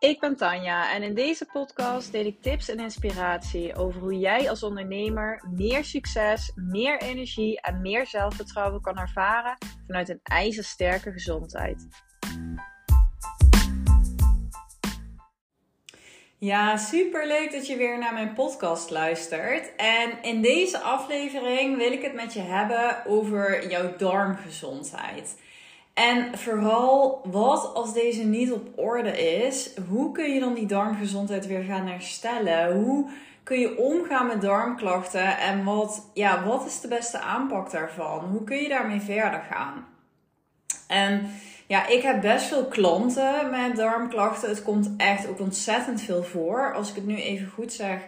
Ik ben Tanja en in deze podcast deel ik tips en inspiratie over hoe jij als ondernemer meer succes, meer energie en meer zelfvertrouwen kan ervaren vanuit een ijzersterke gezondheid. Ja, super leuk dat je weer naar mijn podcast luistert. En in deze aflevering wil ik het met je hebben over jouw darmgezondheid. En vooral, wat als deze niet op orde is? Hoe kun je dan die darmgezondheid weer gaan herstellen? Hoe kun je omgaan met darmklachten? En wat, ja, wat is de beste aanpak daarvan? Hoe kun je daarmee verder gaan? En ja, ik heb best veel klanten met darmklachten. Het komt echt ook ontzettend veel voor. Als ik het nu even goed zeg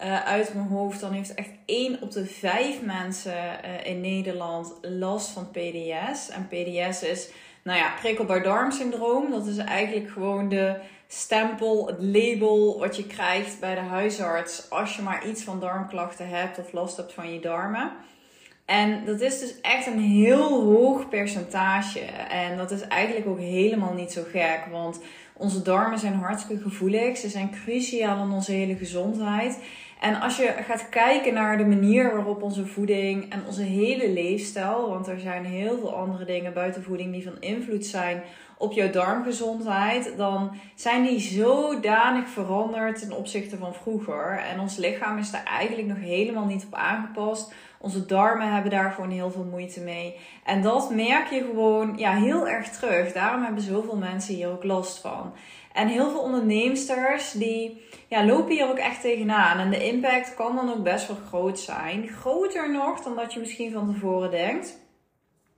uh, uit mijn hoofd, dan heeft echt 1 op de 5 mensen uh, in Nederland last van PDS. En PDS is, nou ja, prikkelbaar darmsyndroom. Dat is eigenlijk gewoon de stempel, het label wat je krijgt bij de huisarts als je maar iets van darmklachten hebt of last hebt van je darmen. En dat is dus echt een heel hoog percentage. En dat is eigenlijk ook helemaal niet zo gek. Want onze darmen zijn hartstikke gevoelig. Ze zijn cruciaal in onze hele gezondheid. En als je gaat kijken naar de manier waarop onze voeding en onze hele leefstijl, want er zijn heel veel andere dingen buiten voeding die van invloed zijn op jouw darmgezondheid, dan zijn die zodanig veranderd ten opzichte van vroeger. En ons lichaam is daar eigenlijk nog helemaal niet op aangepast. Onze darmen hebben daar gewoon heel veel moeite mee. En dat merk je gewoon ja, heel erg terug. Daarom hebben zoveel mensen hier ook last van. En heel veel onderneemsters die ja, lopen hier ook echt tegenaan. En de impact kan dan ook best wel groot zijn. Groter nog dan dat je misschien van tevoren denkt.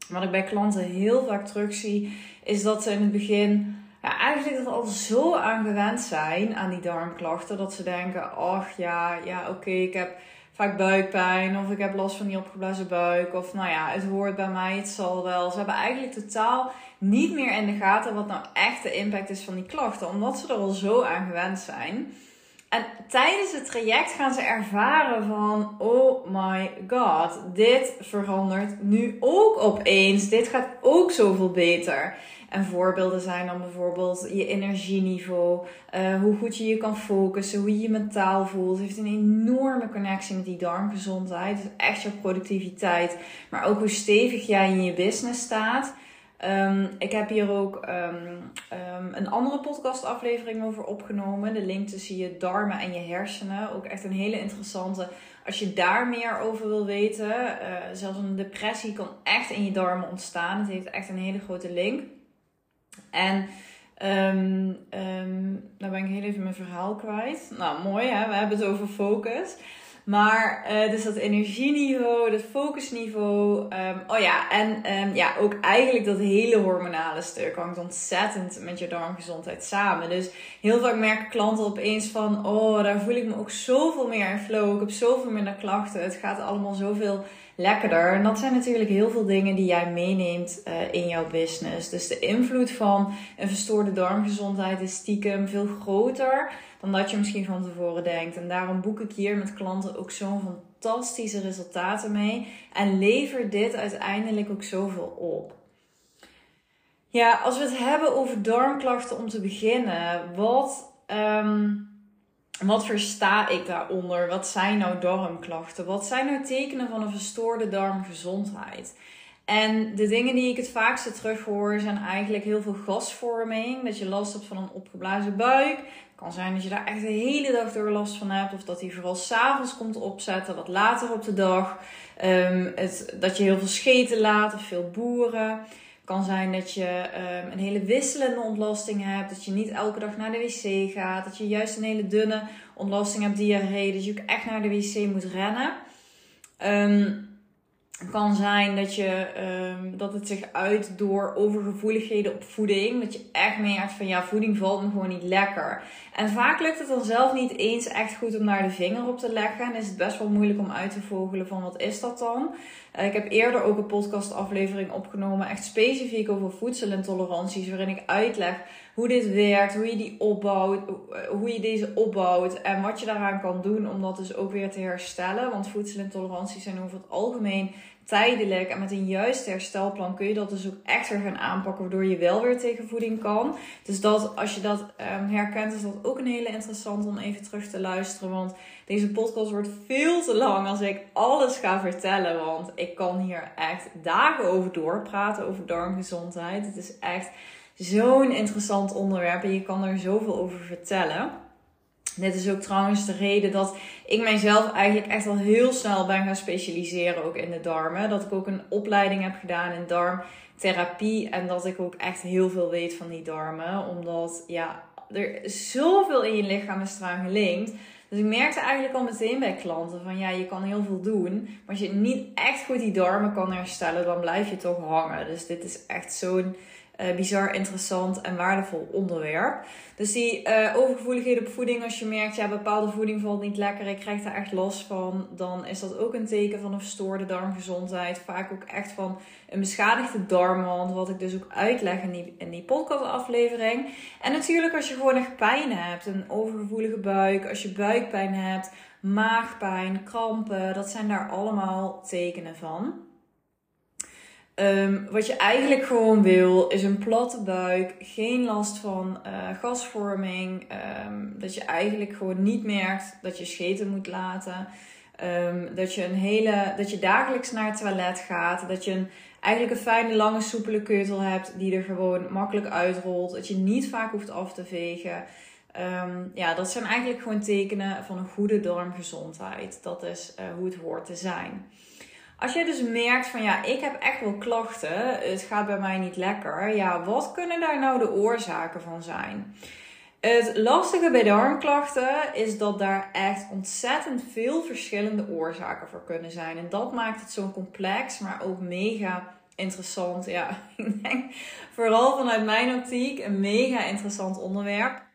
Wat ik bij klanten heel vaak terugzie, is dat ze in het begin ja, eigenlijk al zo aan gewend zijn aan die darmklachten. Dat ze denken, ach ja, ja oké, ik heb vaak buikpijn of ik heb last van die opgeblazen buik. Of nou ja, het hoort bij mij, het zal wel. Ze hebben eigenlijk totaal niet meer in de gaten wat nou echt de impact is van die klachten. Omdat ze er al zo aan gewend zijn. En tijdens het traject gaan ze ervaren van, oh my god, dit verandert nu ook opeens. Dit gaat ook zoveel beter. En voorbeelden zijn dan bijvoorbeeld je energieniveau, uh, hoe goed je je kan focussen, hoe je je mentaal voelt. Het heeft een enorme connectie met die darmgezondheid. Dus echt je productiviteit, maar ook hoe stevig jij in je business staat. Um, ik heb hier ook um, um, een andere podcastaflevering over opgenomen. De link tussen je darmen en je hersenen. Ook echt een hele interessante. Als je daar meer over wil weten. Uh, zelfs een depressie kan echt in je darmen ontstaan. Het heeft echt een hele grote link. En um, um, nou ben ik heel even mijn verhaal kwijt. Nou, mooi hè, we hebben het over focus. Maar uh, dus dat energieniveau, dat focusniveau. Um, oh ja, en ja, ook eigenlijk dat hele hormonale stuk hangt ontzettend met je darmgezondheid samen. Dus heel vaak merken klanten opeens van, oh, daar voel ik me ook zoveel meer in flow. Ik heb zoveel minder klachten. Het gaat allemaal zoveel lekkerder. En dat zijn natuurlijk heel veel dingen die jij meeneemt uh, in jouw business. Dus de invloed van een verstoorde darmgezondheid is stiekem veel groter dan dat je misschien van tevoren denkt. En daarom boek ik hier met klanten ook zo'n fantastische resultaten mee. En lever dit uiteindelijk ook zoveel op. Ja, als we het hebben over darmklachten om te beginnen, wat. Um, wat versta ik daaronder? Wat zijn nou darmklachten? Wat zijn nou tekenen van een verstoorde darmgezondheid? En de dingen die ik het vaakste terughoor zijn eigenlijk heel veel gasvorming. Dat je last hebt van een opgeblazen buik. Het kan zijn dat je daar echt de hele dag door last van hebt. Of dat die vooral s'avonds komt opzetten, wat later op de dag. Um, het, dat je heel veel scheten laat of veel boeren kan zijn dat je um, een hele wisselende ontlasting hebt. Dat je niet elke dag naar de wc gaat. Dat je juist een hele dunne ontlasting hebt, diarree. Dat je ook echt naar de wc moet rennen. Um, kan zijn dat, je, um, dat het zich uit door overgevoeligheden op voeding. Dat je echt merkt van ja, voeding valt me gewoon niet lekker. En vaak lukt het dan zelf niet eens echt goed om daar de vinger op te leggen. En is het best wel moeilijk om uit te vogelen van wat is dat dan. Uh, ik heb eerder ook een podcastaflevering opgenomen, echt specifiek over voedselintoleranties. Waarin ik uitleg hoe dit werkt, hoe je die opbouwt, hoe je deze opbouwt en wat je daaraan kan doen om dat dus ook weer te herstellen. Want voedselintoleranties zijn over het algemeen tijdelijk en met een juist herstelplan kun je dat dus ook echt weer gaan aanpakken, waardoor je wel weer tegen voeding kan. Dus dat, als je dat um, herkent, is dat ook een hele interessant om even terug te luisteren. Want deze podcast wordt veel te lang als ik alles ga vertellen. Want ik kan hier echt dagen over doorpraten, over darmgezondheid. Het is echt zo'n interessant onderwerp en je kan er zoveel over vertellen. Dit is ook trouwens de reden dat ik mijzelf eigenlijk echt al heel snel ben gaan specialiseren ook in de darmen. Dat ik ook een opleiding heb gedaan in darmtherapie en dat ik ook echt heel veel weet van die darmen. Omdat ja, er zoveel in je lichaam is eraan gelinkt. Dus ik merkte eigenlijk al meteen bij klanten van ja, je kan heel veel doen. Maar als je niet echt goed die darmen kan herstellen, dan blijf je toch hangen. Dus dit is echt zo'n uh, bizar interessant en waardevol onderwerp. Dus die uh, op voeding, als je merkt, ja, bepaalde voeding valt niet lekker, ik krijg daar echt last van, dan is dat ook een teken van een verstoorde darmgezondheid. Vaak ook echt van een beschadigde darmwand, wat ik dus ook uitleg in die, in die podcastaflevering. En natuurlijk als je gewoon echt pijn hebt, een overgevoelige buik, als je buikpijn hebt, maagpijn, krampen, dat zijn daar allemaal tekenen van. Um, wat je eigenlijk gewoon wil is een platte buik, geen last van uh, gasvorming. Um, dat je eigenlijk gewoon niet merkt dat je scheten moet laten. Um, dat, je een hele, dat je dagelijks naar het toilet gaat. Dat je een, eigenlijk een fijne, lange, soepele keutel hebt die er gewoon makkelijk uitrolt. Dat je niet vaak hoeft af te vegen. ja, dat zijn eigenlijk gewoon tekenen van een goede darmgezondheid. Dat is uh, hoe het hoort te zijn. Als je dus merkt van ja, ik heb echt wel klachten, het gaat bij mij niet lekker. Ja, wat kunnen daar nou de oorzaken van zijn? Het lastige bij darmklachten is dat daar echt ontzettend veel verschillende oorzaken voor kunnen zijn. En dat maakt het zo complex, maar ook mega interessant. Ja, ik denk vooral vanuit mijn optiek een mega interessant onderwerp.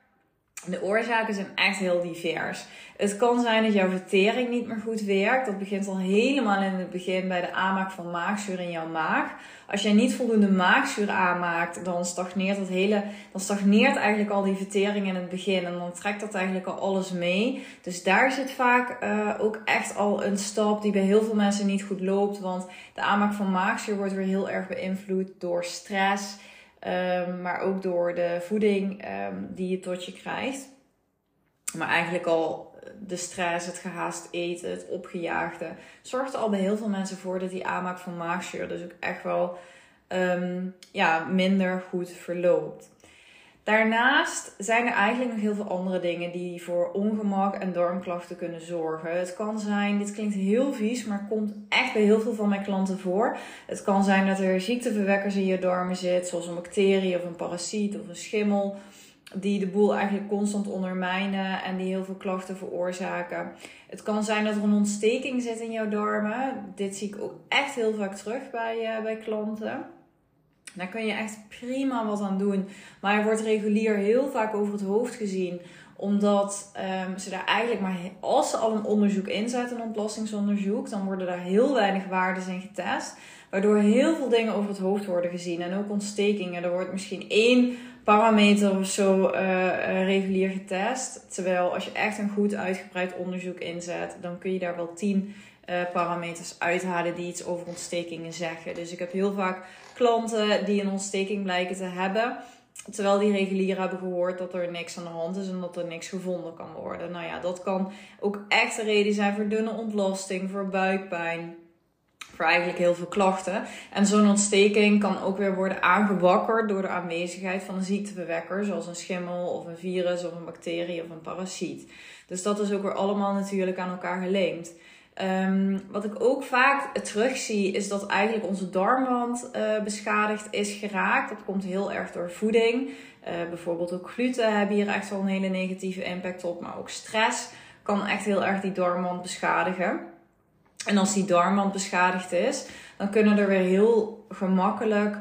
De oorzaken zijn echt heel divers. Het kan zijn dat jouw vertering niet meer goed werkt. Dat begint al helemaal in het begin bij de aanmaak van maagzuur in jouw maag. Als jij niet voldoende maagzuur aanmaakt, dan stagneert het hele, dan stagneert eigenlijk al die vertering in het begin. En dan trekt dat eigenlijk al alles mee. Dus daar zit vaak uh, ook echt al een stap die bij heel veel mensen niet goed loopt. Want de aanmaak van maagzuur wordt weer heel erg beïnvloed door stress. Um, maar ook door de voeding um, die je tot je krijgt. Maar eigenlijk al de stress, het gehaast eten, het opgejaagde, zorgt er al bij heel veel mensen voor dat die aanmaak van maagzuur dus ook echt wel um, ja, minder goed verloopt. Daarnaast zijn er eigenlijk nog heel veel andere dingen die voor ongemak en darmklachten kunnen zorgen. Het kan zijn, dit klinkt heel vies, maar komt echt bij heel veel van mijn klanten voor. Het kan zijn dat er ziekteverwekkers in je darmen zitten, zoals een bacterie of een parasiet of een schimmel, die de boel eigenlijk constant ondermijnen en die heel veel klachten veroorzaken. Het kan zijn dat er een ontsteking zit in jouw darmen. Dit zie ik ook echt heel vaak terug bij, uh, bij klanten. Daar kun je echt prima wat aan doen. Maar er wordt regulier heel vaak over het hoofd gezien. Omdat um, ze daar eigenlijk maar, als ze al een onderzoek inzetten, een ontlastingsonderzoek, dan worden daar heel weinig waarden in getest. Waardoor heel veel dingen over het hoofd worden gezien. En ook ontstekingen. Er wordt misschien één parameter of zo uh, regulier getest. Terwijl als je echt een goed uitgebreid onderzoek inzet, dan kun je daar wel tien uh, parameters uithalen die iets over ontstekingen zeggen. Dus ik heb heel vaak klanten die een ontsteking blijken te hebben. Terwijl die regulier hebben gehoord dat er niks aan de hand is en dat er niks gevonden kan worden. Nou ja, dat kan ook echt een reden zijn voor dunne ontlasting, voor buikpijn. Voor eigenlijk heel veel klachten. En zo'n ontsteking kan ook weer worden aangewakkerd door de aanwezigheid van een ziektebewekker, zoals een schimmel of een virus of een bacterie of een parasiet. Dus dat is ook weer allemaal natuurlijk aan elkaar gelinkt. Um, wat ik ook vaak terugzie is dat eigenlijk onze darmwand uh, beschadigd is geraakt. Dat komt heel erg door voeding. Uh, bijvoorbeeld ook gluten hebben hier echt wel een hele negatieve impact op. Maar ook stress kan echt heel erg die darmwand beschadigen. En als die darmwand beschadigd is, dan kunnen er weer heel gemakkelijk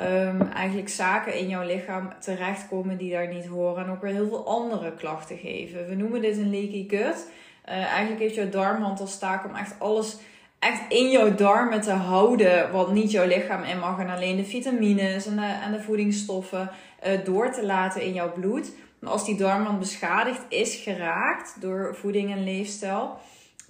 um, eigenlijk zaken in jouw lichaam terechtkomen die daar niet horen. En ook weer heel veel andere klachten geven. We noemen dit een leaky gut. Uh, eigenlijk heeft jouw darmwand als taak om echt alles echt in jouw darmen te houden wat niet jouw lichaam in mag. En alleen de vitamines en de, en de voedingsstoffen uh, door te laten in jouw bloed. Maar als die darmwand beschadigd is geraakt door voeding en leefstijl,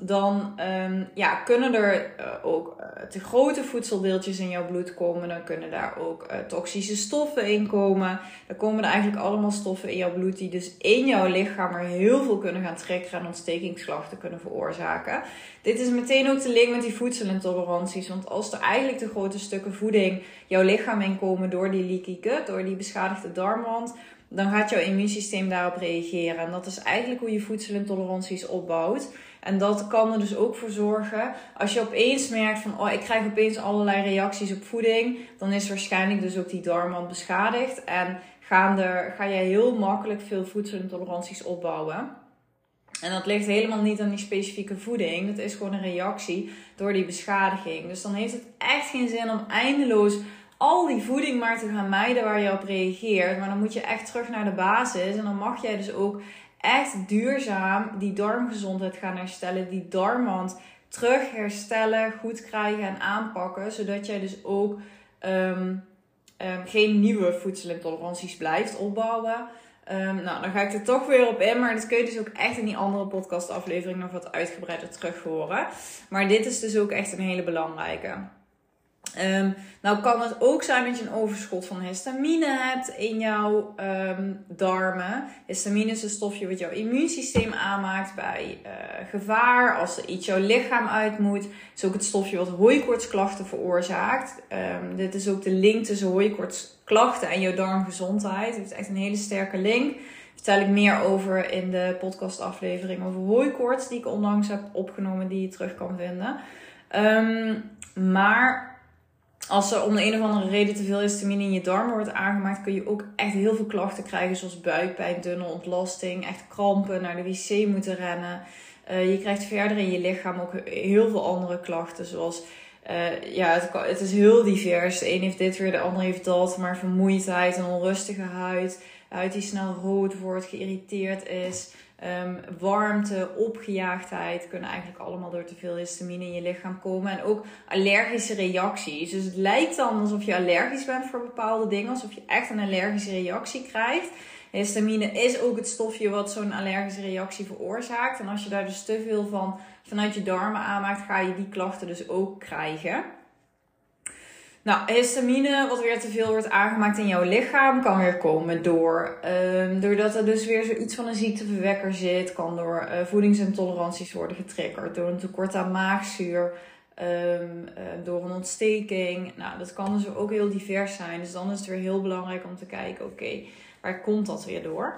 dan ehm, ja, kunnen er uh, ook uh, te grote voedseldeeltjes in jouw bloed komen. Dan kunnen daar ook uh, toxische stoffen in komen. Dan komen er eigenlijk allemaal stoffen in jouw bloed die dus in jouw lichaam er heel veel kunnen gaan trekken en ontstekingsklachten kunnen veroorzaken. Dit is meteen ook de link met die voedselintoleranties. Want als er eigenlijk te grote stukken voeding jouw lichaam inkomen door die leaky gut, door die beschadigde darmwand dan gaat jouw immuunsysteem daarop reageren. En dat is eigenlijk hoe je voedselintoleranties opbouwt. En dat kan er dus ook voor zorgen, als je opeens merkt van, oh, ik krijg opeens allerlei reacties op voeding, dan is waarschijnlijk dus ook die darmwand beschadigd. En gaan er, ga je heel makkelijk veel voedselintoleranties opbouwen. En dat ligt helemaal niet aan die specifieke voeding. Dat is gewoon een reactie door die beschadiging. Dus dan heeft het echt geen zin om eindeloos al die voeding maar te gaan mijden waar je op reageert. Maar dan moet je echt terug naar de basis. En dan mag jij dus ook echt duurzaam die darmgezondheid gaan herstellen. Die darmwand terug herstellen, goed krijgen en aanpakken. Zodat jij dus ook um, um, geen nieuwe voedselintoleranties blijft opbouwen. Um, nou, dan ga ik er toch weer op in. Maar dat kun je dus ook echt in die andere podcastaflevering nog wat uitgebreider terug horen. Maar dit is dus ook echt een hele belangrijke. Um, nou kan het ook zijn dat je een overschot van histamine hebt in jouw um, darmen. Histamine is een stofje wat jouw immuunsysteem aanmaakt bij uh, gevaar. Als er iets jouw lichaam uit moet. Het is ook het stofje wat hooikoortsklachten veroorzaakt. Um, dit is ook de link tussen hooikoortsklachten en jouw darmgezondheid. Het heeft echt een hele sterke link. Vertel ik meer over in de podcastaflevering over hooikoorts die ik onlangs heb opgenomen, die je terug kan vinden. maar als er om de een of andere reden te veel histamine in je darmen wordt aangemaakt, kun je ook echt heel veel klachten krijgen, zoals buikpijn, dunne ontlasting, echt krampen, naar de wc moeten rennen. Uh, je krijgt verder in je lichaam ook heel veel andere klachten, zoals uh, ja, het, het, is heel divers. De een heeft dit weer, de ander heeft dat, maar vermoeidheid, een onrustige huid, huid die snel rood wordt, geïrriteerd is. Um, warmte, opgejaagdheid kunnen eigenlijk allemaal door te veel histamine in je lichaam komen. En ook allergische reacties. Dus het lijkt dan alsof je allergisch bent voor bepaalde dingen, alsof je echt een allergische reactie krijgt. Histamine is ook het stofje wat zo'n allergische reactie veroorzaakt. En als je daar dus te veel van vanuit je darmen aanmaakt, ga je die klachten dus ook krijgen. Nou, histamine, wat weer te veel wordt aangemaakt in jouw lichaam, kan weer komen door, um, doordat er dus weer zoiets van een ziekteverwekker zit. Kan door uh, voedingsintoleranties worden getriggerd, door een tekort aan maagzuur, um, uh, door een ontsteking. Nou, dat kan dus ook heel divers zijn. Dus dan is het weer heel belangrijk om te kijken, oké, waar komt dat weer door?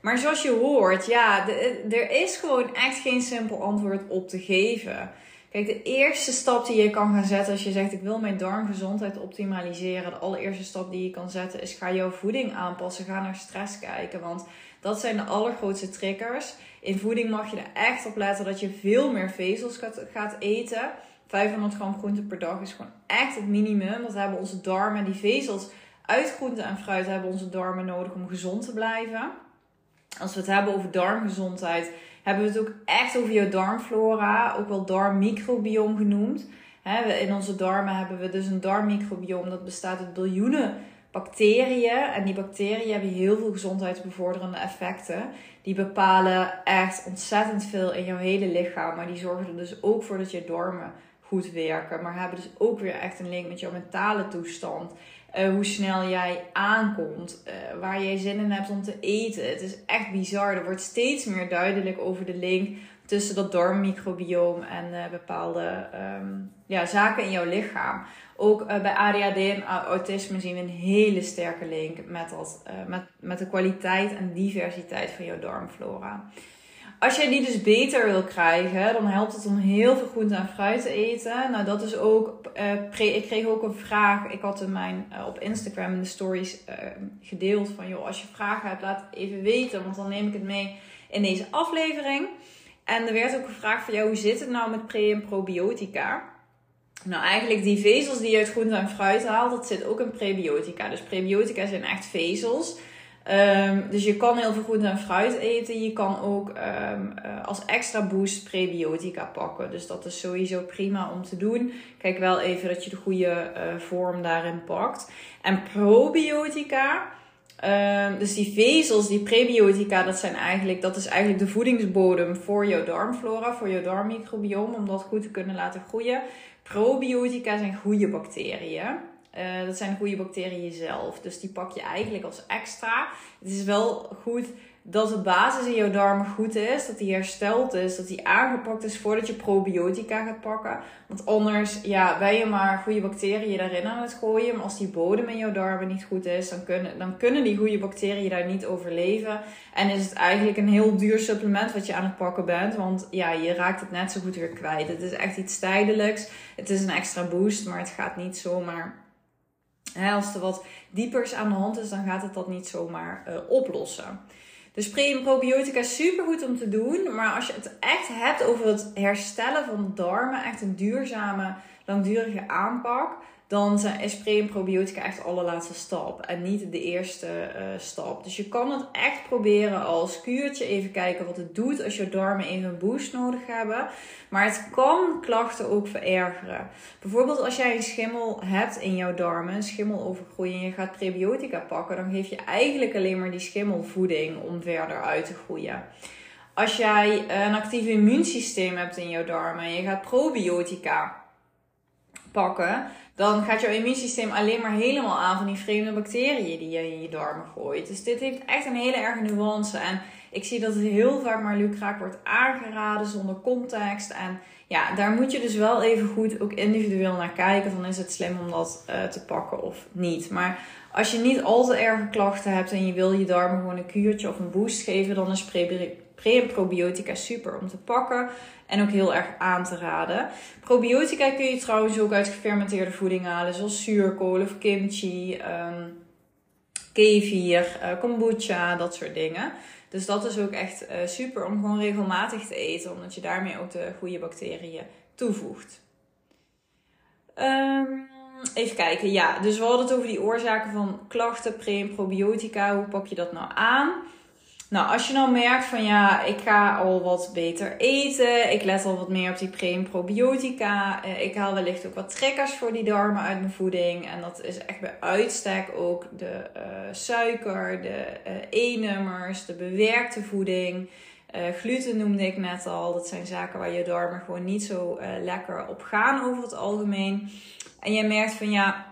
Maar zoals je hoort, ja, er is gewoon echt geen simpel antwoord op te geven. Kijk, de eerste stap die je kan gaan zetten als je zegt ik wil mijn darmgezondheid optimaliseren. De allereerste stap die je kan zetten is ga jouw voeding aanpassen. Ga naar stress kijken. Want dat zijn de allergrootste triggers. In voeding mag je er echt op letten dat je veel meer vezels gaat, eten. 500 gram groente per dag is gewoon echt het minimum. Dat hebben onze darmen. Die vezels uit groente en fruit hebben onze darmen nodig om gezond te blijven. Als we het hebben over darmgezondheid hebben we het ook echt over je darmflora, ook wel darmmicrobiome genoemd. In onze darmen hebben we dus een darmmicrobiome dat bestaat uit biljoenen bacteriën. En die bacteriën hebben heel veel gezondheidsbevorderende effecten. Die bepalen echt ontzettend veel in jouw hele lichaam. Maar die zorgen er dus ook voor dat je darmen goed werken. Maar hebben dus ook weer echt een link met jouw mentale toestand. Uh, hoe snel jij aankomt, uh, waar jij zin in hebt om te eten. Het is echt bizar. Er wordt steeds meer duidelijk over de link tussen dat darmmicrobioom en uh, bepaalde um, ja, zaken in jouw lichaam. Ook bij ADHD en autisme zien we een hele sterke link met, dat, met, met de kwaliteit en diversiteit van jouw darmflora. Als jij die dus beter wil krijgen, dan helpt het om heel veel groente en fruit te eten. Nou, dat is ook. Uh, ik kreeg ook een vraag. Ik had in mijn, uh, op Instagram in de stories uh, gedeeld van: joh, als je vragen hebt, laat even weten. Want dan neem ik het mee in deze aflevering. En er werd ook gevraagd van: jou, hoe zit het nou met pre- en probiotica? Nou, eigenlijk die vezels die je uit groente en fruit haalt, dat zit ook in prebiotica. Dus prebiotica zijn echt vezels. Um, dus je kan heel veel groente en fruit eten. Je kan ook um, uh, als extra boost prebiotica pakken. Dus dat is sowieso prima om te doen. Kijk wel even dat je de goede uh, vorm daarin pakt. En probiotica Ehm, dus die vezels, die prebiotica, dat, zijn eigenlijk, dat is eigenlijk de voedingsbodem voor jouw darmflora, voor jouw darmmicrobiome, om dat goed te kunnen laten groeien. Probiotica zijn goede bacteriën. Uh, dat zijn goede bacteriën zelf. Dus die pak je eigenlijk als extra. Het is wel goed dat de basis in jouw darmen goed is, dat die hersteld is, dat die aangepakt is voordat je probiotica gaat pakken. Want anders ja, ben je maar goede bacteriën daarin aan het gooien. Maar als die bodem in jouw darmen niet goed is, dan kunnen, dan kunnen die goede bacteriën daar niet overleven. En is het eigenlijk een heel duur supplement wat je aan het pakken bent. Want ja, je raakt het net zo goed weer kwijt. Het is echt iets tijdelijks. Het is een extra boost, maar het gaat niet zomaar. Als er wat diepers aan de hand is, dan gaat het dat niet zomaar uh, oplossen. Dus pre- en probiotica is super goed om te doen. Maar als je het echt hebt over het herstellen van darmen, echt een duurzame, langdurige aanpak, dan is pre- en probiotica echt de allerlaatste stap. En niet de eerste uh, stap. Dus je kan het echt proberen als kuurtje. Even kijken wat het doet als je darmen even een boost nodig hebben. Maar het kan klachten ook verergeren. Bijvoorbeeld als jij een schimmel hebt in jouw darmen, een schimmelovergroei en je gaat prebiotica pakken, dan geef je eigenlijk alleen maar die schimmelvoeding om verder uit te groeien. Als jij een actief immuunsysteem hebt in jouw darmen en je gaat probiotica pakken, dan gaat jouw immuunsysteem alleen maar helemaal aan van die vreemde bacteriën die je in je darmen gooit. Dus dit heeft echt een hele erge nuance. En ik zie dat het heel vaak maar lucraak wordt aangeraden zonder context. En ja, daar moet je dus wel even goed ook individueel naar kijken. Van is het slim om dat uh, te pakken of niet. Maar als je niet al te erge klachten hebt en je wil je darmen gewoon een kuurtje of een boost geven, dan is pre- en probiotica super om te pakken en ook heel erg aan te raden. Probiotica kun je trouwens ook uit gefermenteerde voeding halen, zoals zuurkool of kimchi, um, kefir, uh, kombucha, dat soort dingen. Dus dat is ook echt uh, super om gewoon regelmatig te eten, omdat je daarmee ook de goede bacteriën toevoegt. Um, even kijken, ja, dus we hadden het over die oorzaken van klachten, pre- en probiotica. Hoe pak je dat nou aan? Nou, als je nou merkt van ja, ik ga al wat beter eten, ik let al wat meer op die pre- en probiotica, eh, ik haal wellicht ook wat trekkers voor die darmen uit mijn voeding. En dat is echt bij uitstek ook de uh, suiker, de uh, E-nummers, de bewerkte voeding. Gluten noemde ik net al. Dat zijn zaken waar je darmen gewoon niet zo lekker op gaan over het algemeen. En je merkt van ja,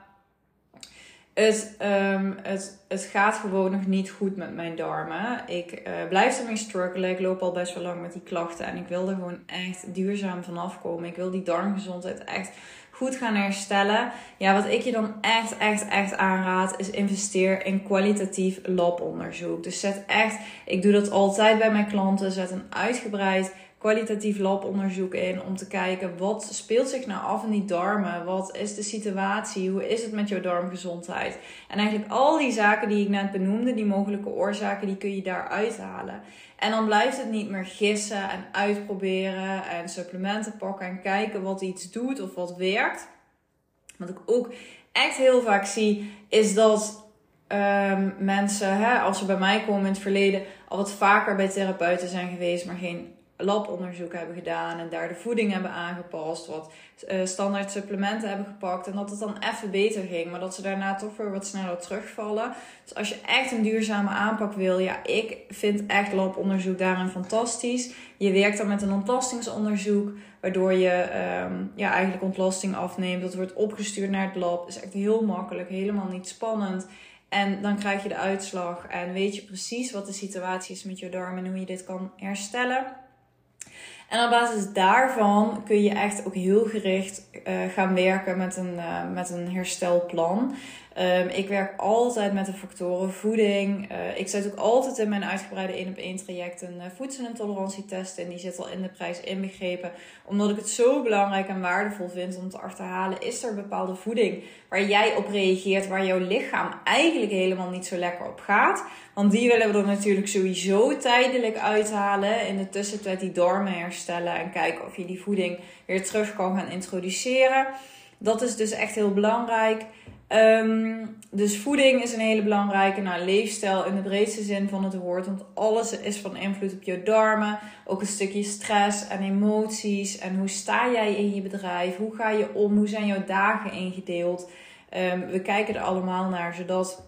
um, het, het gaat gewoon nog niet goed met mijn darmen. Ik uh, blijf ermee struggelen. Ik loop al best wel lang met die klachten. En ik wil er gewoon echt duurzaam vanaf komen. Ik wil die darmgezondheid echt goed gaan herstellen. Ja, wat ik je dan echt, echt, echt aanraad, is investeer in kwalitatief labonderzoek. Dus zet echt, ik doe dat altijd bij mijn klanten, zet een uitgebreid kwalitatief labonderzoek in om te kijken wat speelt zich nou af in die darmen, wat is de situatie, hoe is het met jouw darmgezondheid. En eigenlijk al die zaken die ik net benoemde, die mogelijke oorzaken, die kun je daar uithalen. En dan blijft het niet meer gissen en uitproberen en supplementen pakken en kijken wat iets doet of wat werkt. Wat ik ook echt heel vaak zie, is dat um, mensen, hè, als ze bij mij komen in het verleden, al wat vaker bij therapeuten zijn geweest, maar geen labonderzoek hebben gedaan en daar de voeding hebben aangepast, wat uh, standaard supplementen hebben gepakt en dat het dan even beter ging, maar dat ze daarna toch weer wat sneller terugvallen. Dus als je echt een duurzame aanpak wil, ja, ik vind echt labonderzoek daarin fantastisch. Je werkt dan met een ontlastingsonderzoek, waardoor je um, ja, eigenlijk ontlasting afneemt. Dat wordt opgestuurd naar het lab. is echt heel makkelijk, helemaal niet spannend. En dan krijg je de uitslag en weet je precies wat de situatie is met je darmen en hoe je dit kan herstellen. En op basis daarvan kun je echt ook heel gericht uh, gaan werken met een, uh, met een herstelplan. Um, ik werk altijd met de factoren voeding. Uh, ik zet ook altijd in mijn uitgebreide 1 op 1 traject een voedselintolerantietest in. Die zit al in de prijs inbegrepen. Omdat ik het zo belangrijk en waardevol vind om te achterhalen. Is er bepaalde voeding waar jij op reageert. Waar jouw lichaam eigenlijk helemaal niet zo lekker op gaat. Want die willen we er natuurlijk sowieso tijdelijk uithalen. In de tussentijd die darmen herstellen. En kijken of je die voeding weer terug kan gaan introduceren. Dat is dus echt heel belangrijk. Um, dus voeding is een hele belangrijke. Nou, leefstijl in de breedste zin van het woord. Want alles is van invloed op je darmen. Ook een stukje stress en emoties. En hoe sta jij in je bedrijf? Hoe ga je om? Hoe zijn jouw dagen ingedeeld? Um, we kijken er allemaal naar, zodat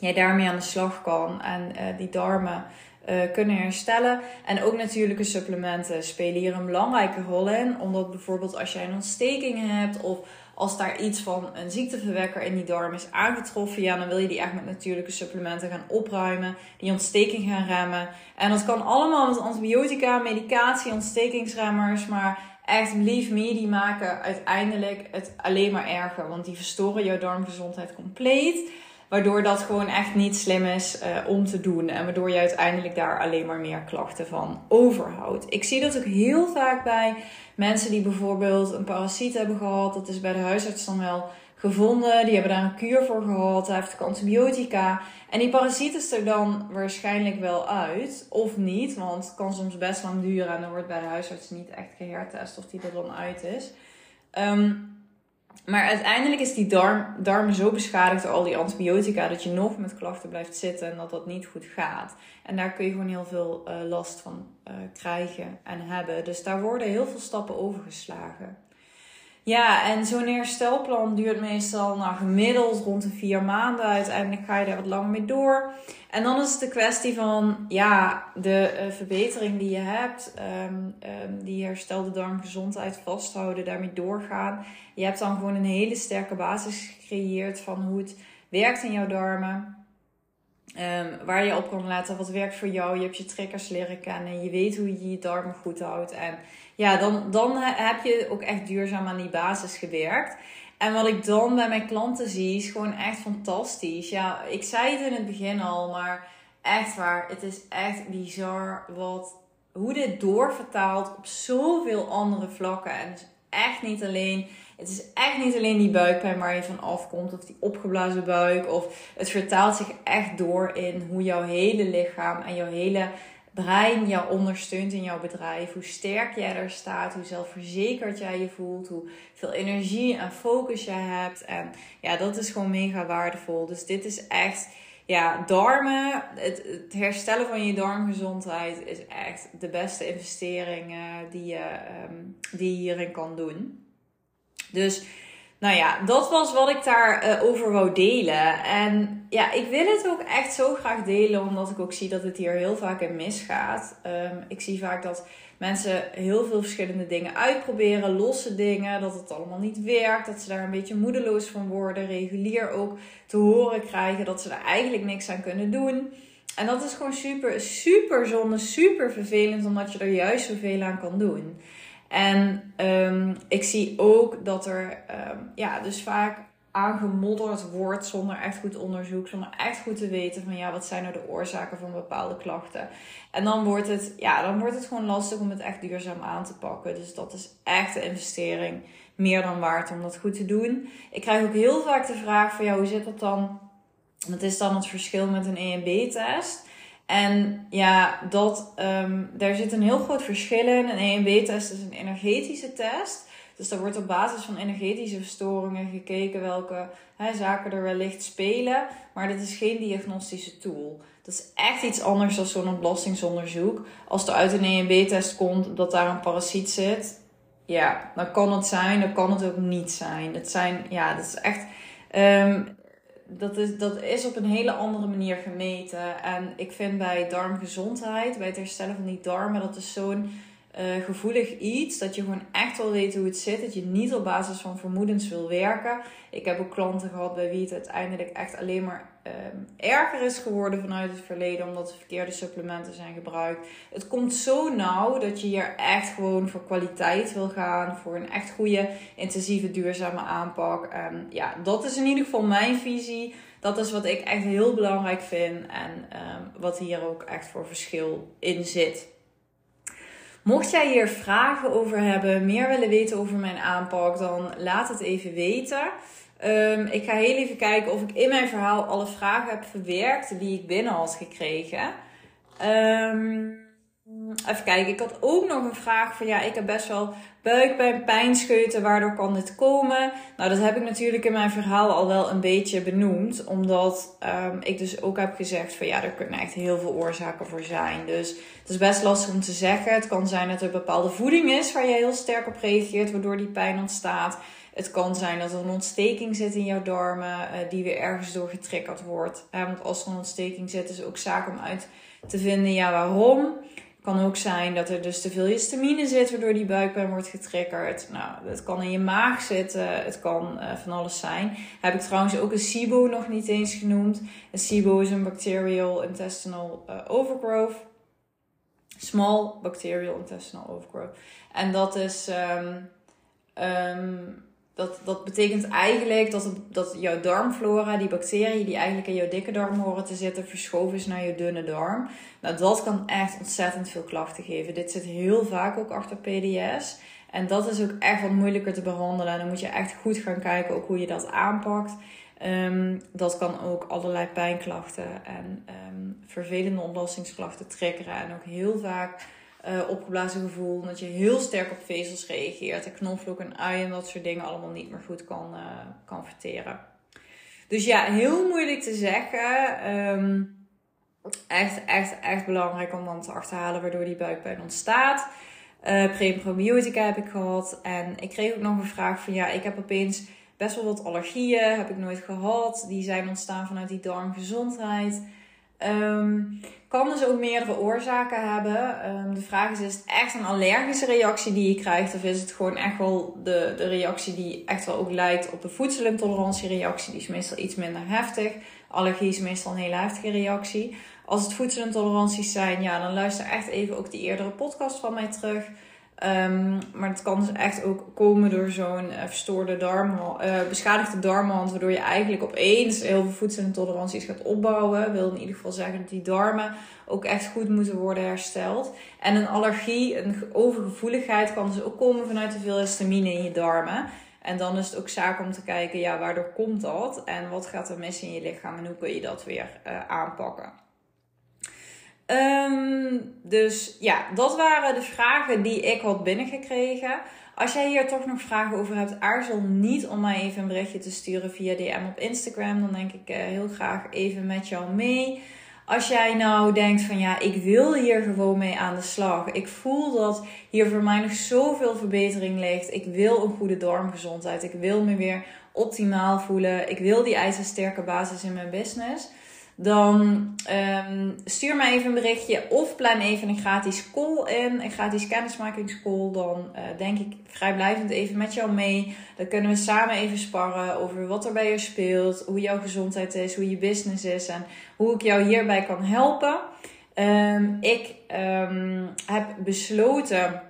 jij daarmee aan de slag kan en eh, die darmen uh, kunnen herstellen. En ook natuurlijke supplementen spelen hier een belangrijke rol in. Omdat bijvoorbeeld als jij een ontsteking hebt of als daar iets van een ziekteverwekker in die darm is aangetroffen, ja, dan wil je die echt met natuurlijke supplementen gaan opruimen, die ontsteking gaan remmen. En dat kan allemaal met antibiotica, medicatie, ontstekingsremmers, maar echt, believe me, die maken uiteindelijk het alleen maar erger, want die verstoren jouw darmgezondheid compleet. Waardoor dat gewoon echt niet slim is uh, om te doen. En waardoor je uiteindelijk daar alleen maar meer klachten van overhoudt. Ik zie dat ook heel vaak bij mensen die bijvoorbeeld een parasiet hebben gehad. Dat is bij de huisarts dan wel gevonden. Die hebben daar een kuur voor gehad. Hij heeft antibiotica. En die parasiet is er dan waarschijnlijk wel uit. Of niet. Want het kan soms best lang duren. En dan wordt bij de huisarts niet echt gehertest of die er dan uit is. Um, maar uiteindelijk is die darm, darm zo beschadigd door al die antibiotica dat je nog met klachten blijft zitten en dat dat niet goed gaat. En daar kun je gewoon heel veel uh, last van uh, krijgen en hebben. Dus daar worden heel veel stappen overgeslagen. Ja, en zo'n herstelplan duurt meestal nou, gemiddeld rond de vier maanden. Uiteindelijk ga je daar wat langer mee door. En dan is het de kwestie van ja, de uh, verbetering die je hebt, um, um, die herstelde darmgezondheid vasthouden, daarmee doorgaan. Je hebt dan gewoon een hele sterke basis gecreëerd van hoe het werkt in jouw darmen. Um, waar je op kan letten, wat werkt voor jou. Je hebt je triggers leren kennen. Je weet hoe je je darmen goed houdt. En ja, dan, dan heb je ook echt duurzaam aan die basis gewerkt. En wat ik dan bij mijn klanten zie, is gewoon echt fantastisch. Ja, ik zei het in het begin al, maar echt waar. Het is echt bizar wat, hoe dit doorvertaalt op zoveel andere vlakken. En echt niet alleen het is echt niet alleen die buikpijn waar je van afkomt of die opgeblazen buik. Of het vertaalt zich echt door in hoe jouw hele lichaam en jouw hele brein jou ondersteunt in jouw bedrijf. Hoe sterk jij er staat, hoe zelfverzekerd jij je voelt, hoe veel energie en focus jij hebt. En ja, dat is gewoon mega waardevol. Dus dit is echt, ja, darmen, het, herstellen van je darmgezondheid is echt de beste investering die, je, um, die je hierin kan doen. Dus nou ja, dat was wat ik daarover uh, over wou delen. En ja, ik wil het ook echt zo graag delen, omdat ik ook zie dat het hier heel vaak in misgaat. Um, ik zie vaak dat mensen heel veel verschillende dingen uitproberen, losse dingen, dat het allemaal niet werkt, dat ze daar een beetje moedeloos van worden, regulier ook te horen krijgen dat ze er eigenlijk niks aan kunnen doen. En dat is gewoon super, super zonde, super vervelend, omdat je er juist zoveel aan kan doen. En um, ik zie ook dat er um, ja, dus vaak aangemodderd wordt zonder echt goed onderzoek, zonder echt goed te weten van ja, wat zijn nou de oorzaken van bepaalde klachten. En dan wordt het, ja, dan wordt het gewoon lastig om het echt duurzaam aan te pakken. Dus dat is echt een investering meer dan waard om dat goed te doen. Ik krijg ook heel vaak de vraag van ja, hoe zit dat dan? Wat is dan het verschil met een EMB-test? En ja, dat, um, daar zit een heel groot verschil in. Een EMB-test is een energetische test. Dus daar wordt op basis van energetische verstoringen gekeken welke zaken er wellicht spelen. Maar dit is geen diagnostische tool. Dat is echt iets anders dan zo'n ontlastingsonderzoek. Als er uit een EMB-test komt dat daar een parasiet zit, ja, dan kan het zijn, dan kan het ook niet zijn. Het zijn, ja, dat is echt. Um, dat is, dat is op een hele andere manier gemeten. En ik vind bij darmgezondheid, bij het herstellen van die darmen, dat is zo'n uh, gevoelig iets. Dat je gewoon echt wel weet hoe het zit. Dat je niet op basis van vermoedens wil werken. Ik heb ook klanten gehad bij wie het uiteindelijk echt alleen maar um, erger is geworden vanuit het verleden. Omdat de verkeerde supplementen zijn gebruikt. Het komt zo nauw dat je hier echt gewoon voor kwaliteit wil gaan. Voor een echt goede, intensieve, duurzame aanpak. En ja, dat is in ieder geval mijn visie. Dat is wat ik echt heel belangrijk vind. En um, wat hier ook echt voor verschil in zit. Mocht jij hier vragen over hebben, meer willen weten over mijn aanpak, dan laat het even weten. Um, ik ga heel even kijken of ik in mijn verhaal alle vragen heb verwerkt die ik binnen had gekregen. Um, even kijken, ik had ook nog een vraag van ja, ik heb best wel buikpijn, pijnscheuten, waardoor kan dit komen? Nou, dat heb ik natuurlijk in mijn verhaal al wel een beetje benoemd, omdat um, ik dus ook heb gezegd van ja, er kunnen echt heel veel oorzaken voor zijn. Dus het is best lastig om te zeggen. Het kan zijn dat er bepaalde voeding is waar je heel sterk op reageert, waardoor die pijn ontstaat. Het kan zijn dat er een ontsteking zit in jouw darmen, eh, die weer ergens door getriggerd wordt. want als er een ontsteking zit, is het ook zaak om uit te vinden, ja, waarom. Kan ook zijn dat er dus te veel histamine zit, waardoor die buikpijn wordt getriggerd. Nou, het kan in je maag zitten, het kan uh, van alles zijn. Heb ik trouwens ook een SIBO nog niet eens genoemd. Een SIBO is een Bacterial Intestinal uh, Overgrowth. Small Bacterial Intestinal Overgrowth. En dat is... Um, um, dat, dat betekent eigenlijk dat, dat jouw darmflora, die bacteriën die eigenlijk in jouw dikke darm horen te zitten, verschoven is naar je dunne darm. Nou, dat kan echt ontzettend veel klachten geven. Dit zit heel vaak ook achter PDS. En dat is ook echt wat moeilijker te behandelen. En dan moet je echt goed gaan kijken ook hoe je dat aanpakt. Um, dat kan ook allerlei pijnklachten en um, vervelende ontlastingsklachten triggeren. En ook heel vaak uh, opgeblazen gevoel. Dat je heel sterk op vezels reageert. En knoflook en ui en dat soort dingen allemaal niet meer goed kan, uh, kan verteren. Dus ja, heel moeilijk te zeggen. Um, echt, echt, echt belangrijk om dan te achterhalen waardoor die buikpijn ontstaat. Uh, Pre-probiotica heb ik gehad. En ik kreeg ook nog een vraag van ja, ik heb opeens best wel wat allergieën. Heb ik nooit gehad. Die zijn ontstaan vanuit die darmgezondheid. Um, kan dus ook meerdere oorzaken hebben. Um, de vraag is: is het echt een allergische reactie die je krijgt? Of is het gewoon echt wel de, de reactie die echt wel ook lijkt op de voedselintolerantiereactie? Die is meestal iets minder heftig. Allergie is meestal een hele heftige reactie. Als het voedselintoleranties zijn, ja, dan luister echt even ook die eerdere podcast van mij terug. Um, maar het kan dus echt ook komen door zo'n uh, verstoorde darm, uh, beschadigde darmwand, waardoor je eigenlijk opeens heel veel voedselintoleranties gaat opbouwen. Wil in ieder geval zeggen dat die darmen ook echt goed moeten worden hersteld. En een allergie, een overgevoeligheid kan dus ook komen vanuit te veel histamine in je darmen. En dan is het ook zaak om te kijken, ja, waardoor komt dat? En wat gaat er mis in je lichaam en hoe kun je dat weer uh, aanpakken? Um, dus ja, dat waren de vragen die ik had binnengekregen. Als jij hier toch nog vragen over hebt, aarzel niet om mij even een berichtje te sturen via DM op Instagram. Dan denk ik uh, heel graag even met jou mee. Als jij nou denkt van ja, ik wil hier gewoon mee aan de slag. Ik voel dat hier voor mij nog zoveel verbetering ligt. Ik wil een goede darmgezondheid. Ik wil me weer optimaal voelen. Ik wil die ijzersterke basis in mijn business dan um, stuur mij even een berichtje of plan even een gratis call in, een gratis kennismakingscall. Dan uh, denk ik vrijblijvend even met jou mee. Dan kunnen we samen even sparren over wat er bij je speelt, hoe jouw gezondheid is, hoe je business is en hoe ik jou hierbij kan helpen. Um, ik um, heb besloten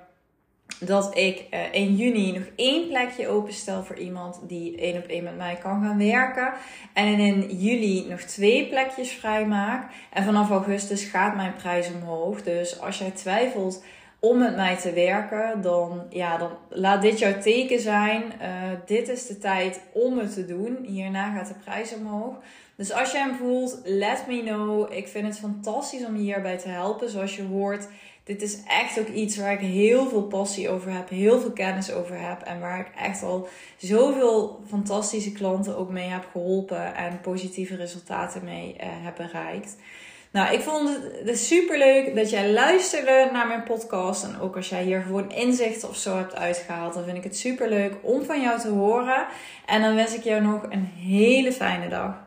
dat ik uh, in juni nog één plekje openstel voor iemand die één op één met mij kan gaan werken. En in juli nog twee plekjes vrijmaak. En vanaf augustus gaat mijn prijs omhoog. Dus als jij twijfelt om met mij te werken, dan, ja, dan laat dit jouw teken zijn. Uh, dit is de tijd om het te doen. Hierna gaat de prijs omhoog. Dus als jij hem voelt, let me know. Ik vind het fantastisch om je hierbij te helpen. Zoals je hoort, dit is echt ook iets waar ik heel veel passie over heb, heel veel kennis over heb en waar ik echt al zoveel fantastische klanten ook mee heb geholpen en positieve resultaten mee uh, heb bereikt. Nou, ik vond het super leuk dat jij luisterde naar mijn podcast. En ook als jij hier gewoon inzichten of zo hebt uitgehaald, dan vind ik het super leuk om van jou te horen. En dan wens ik jou nog een hele fijne dag.